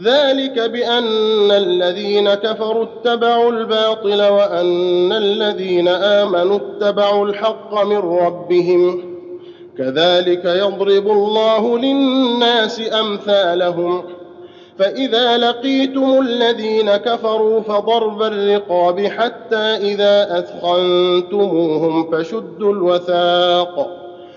ذلك بأن الذين كفروا اتبعوا الباطل وأن الذين آمنوا اتبعوا الحق من ربهم. كذلك يضرب الله للناس أمثالهم. فإذا لقيتم الذين كفروا فضرب الرقاب حتى إذا أثخنتموهم فشدوا الوثاق.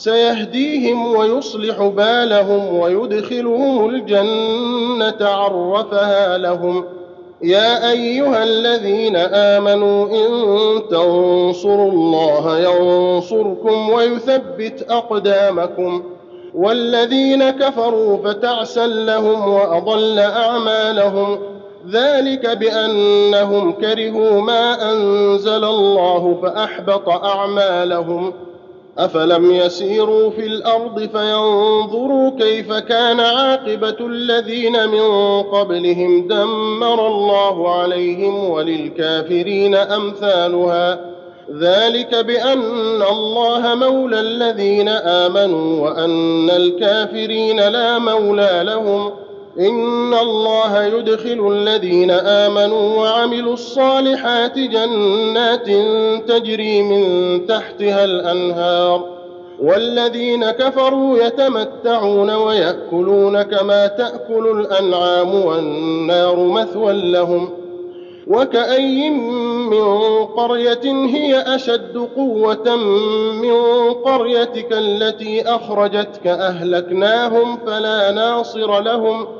سيهديهم ويصلح بالهم ويدخلهم الجنة عرفها لهم. يا أيها الذين آمنوا إن تنصروا الله ينصركم ويثبت أقدامكم. والذين كفروا فتعسا لهم وأضل أعمالهم. ذلك بأنهم كرهوا ما أنزل الله فأحبط أعمالهم. افلم يسيروا في الأرض فينظروا كيف كان عاقبه الذين من قبلهم دمر الله عليهم وللكافرين امثالها ذلك بان الله مولى الذين امنوا وان الكافرين لا مولى لهم إن الله يدخل الذين آمنوا وعملوا الصالحات جنات تجري من تحتها الأنهار والذين كفروا يتمتعون ويأكلون كما تأكل الأنعام والنار مثوى لهم وكأي من قرية هي أشد قوة من قريتك التي أخرجتك أهلكناهم فلا ناصر لهم ۖ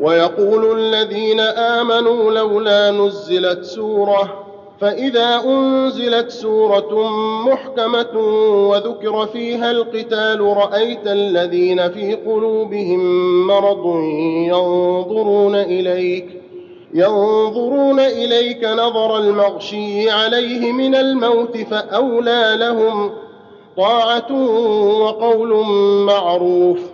ويقول الذين آمنوا لولا نزلت سورة فإذا أنزلت سورة محكمة وذكر فيها القتال رأيت الذين في قلوبهم مرض ينظرون إليك ينظرون إليك نظر المغشي عليه من الموت فأولى لهم طاعة وقول معروف.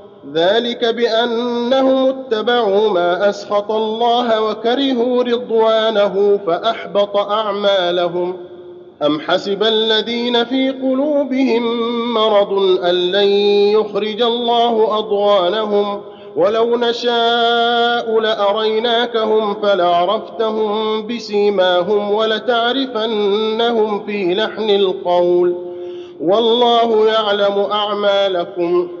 ذلك بأنهم اتبعوا ما أسخط الله وكرهوا رضوانه فأحبط أعمالهم. أم حسب الذين في قلوبهم مرض أن لن يخرج الله أضغانهم؟ ولو نشاء لأريناكهم فلعرفتهم بسيماهم ولتعرفنهم في لحن القول. والله يعلم أعمالكم.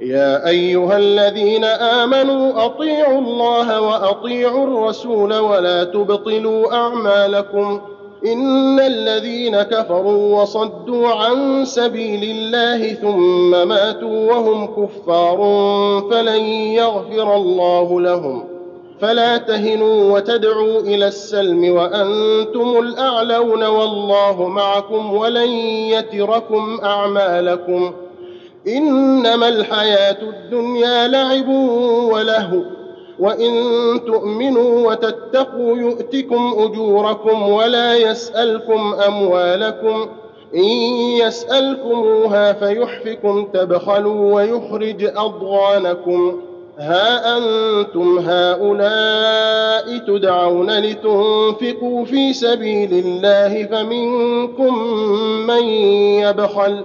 يا أيها الذين آمنوا أطيعوا الله وأطيعوا الرسول ولا تبطلوا أعمالكم. إن الذين كفروا وصدوا عن سبيل الله ثم ماتوا وهم كفار فلن يغفر الله لهم. فلا تهنوا وتدعوا إلى السلم وأنتم الأعلون والله معكم ولن يتركم أعمالكم. إنما الحياة الدنيا لعب ولهو وإن تؤمنوا وتتقوا يؤتكم أجوركم ولا يسألكم أموالكم إن يسألكموها فيحفكم تبخلوا ويخرج أضغانكم. ها أنتم هؤلاء تدعون لتنفقوا في سبيل الله فمنكم من يبخل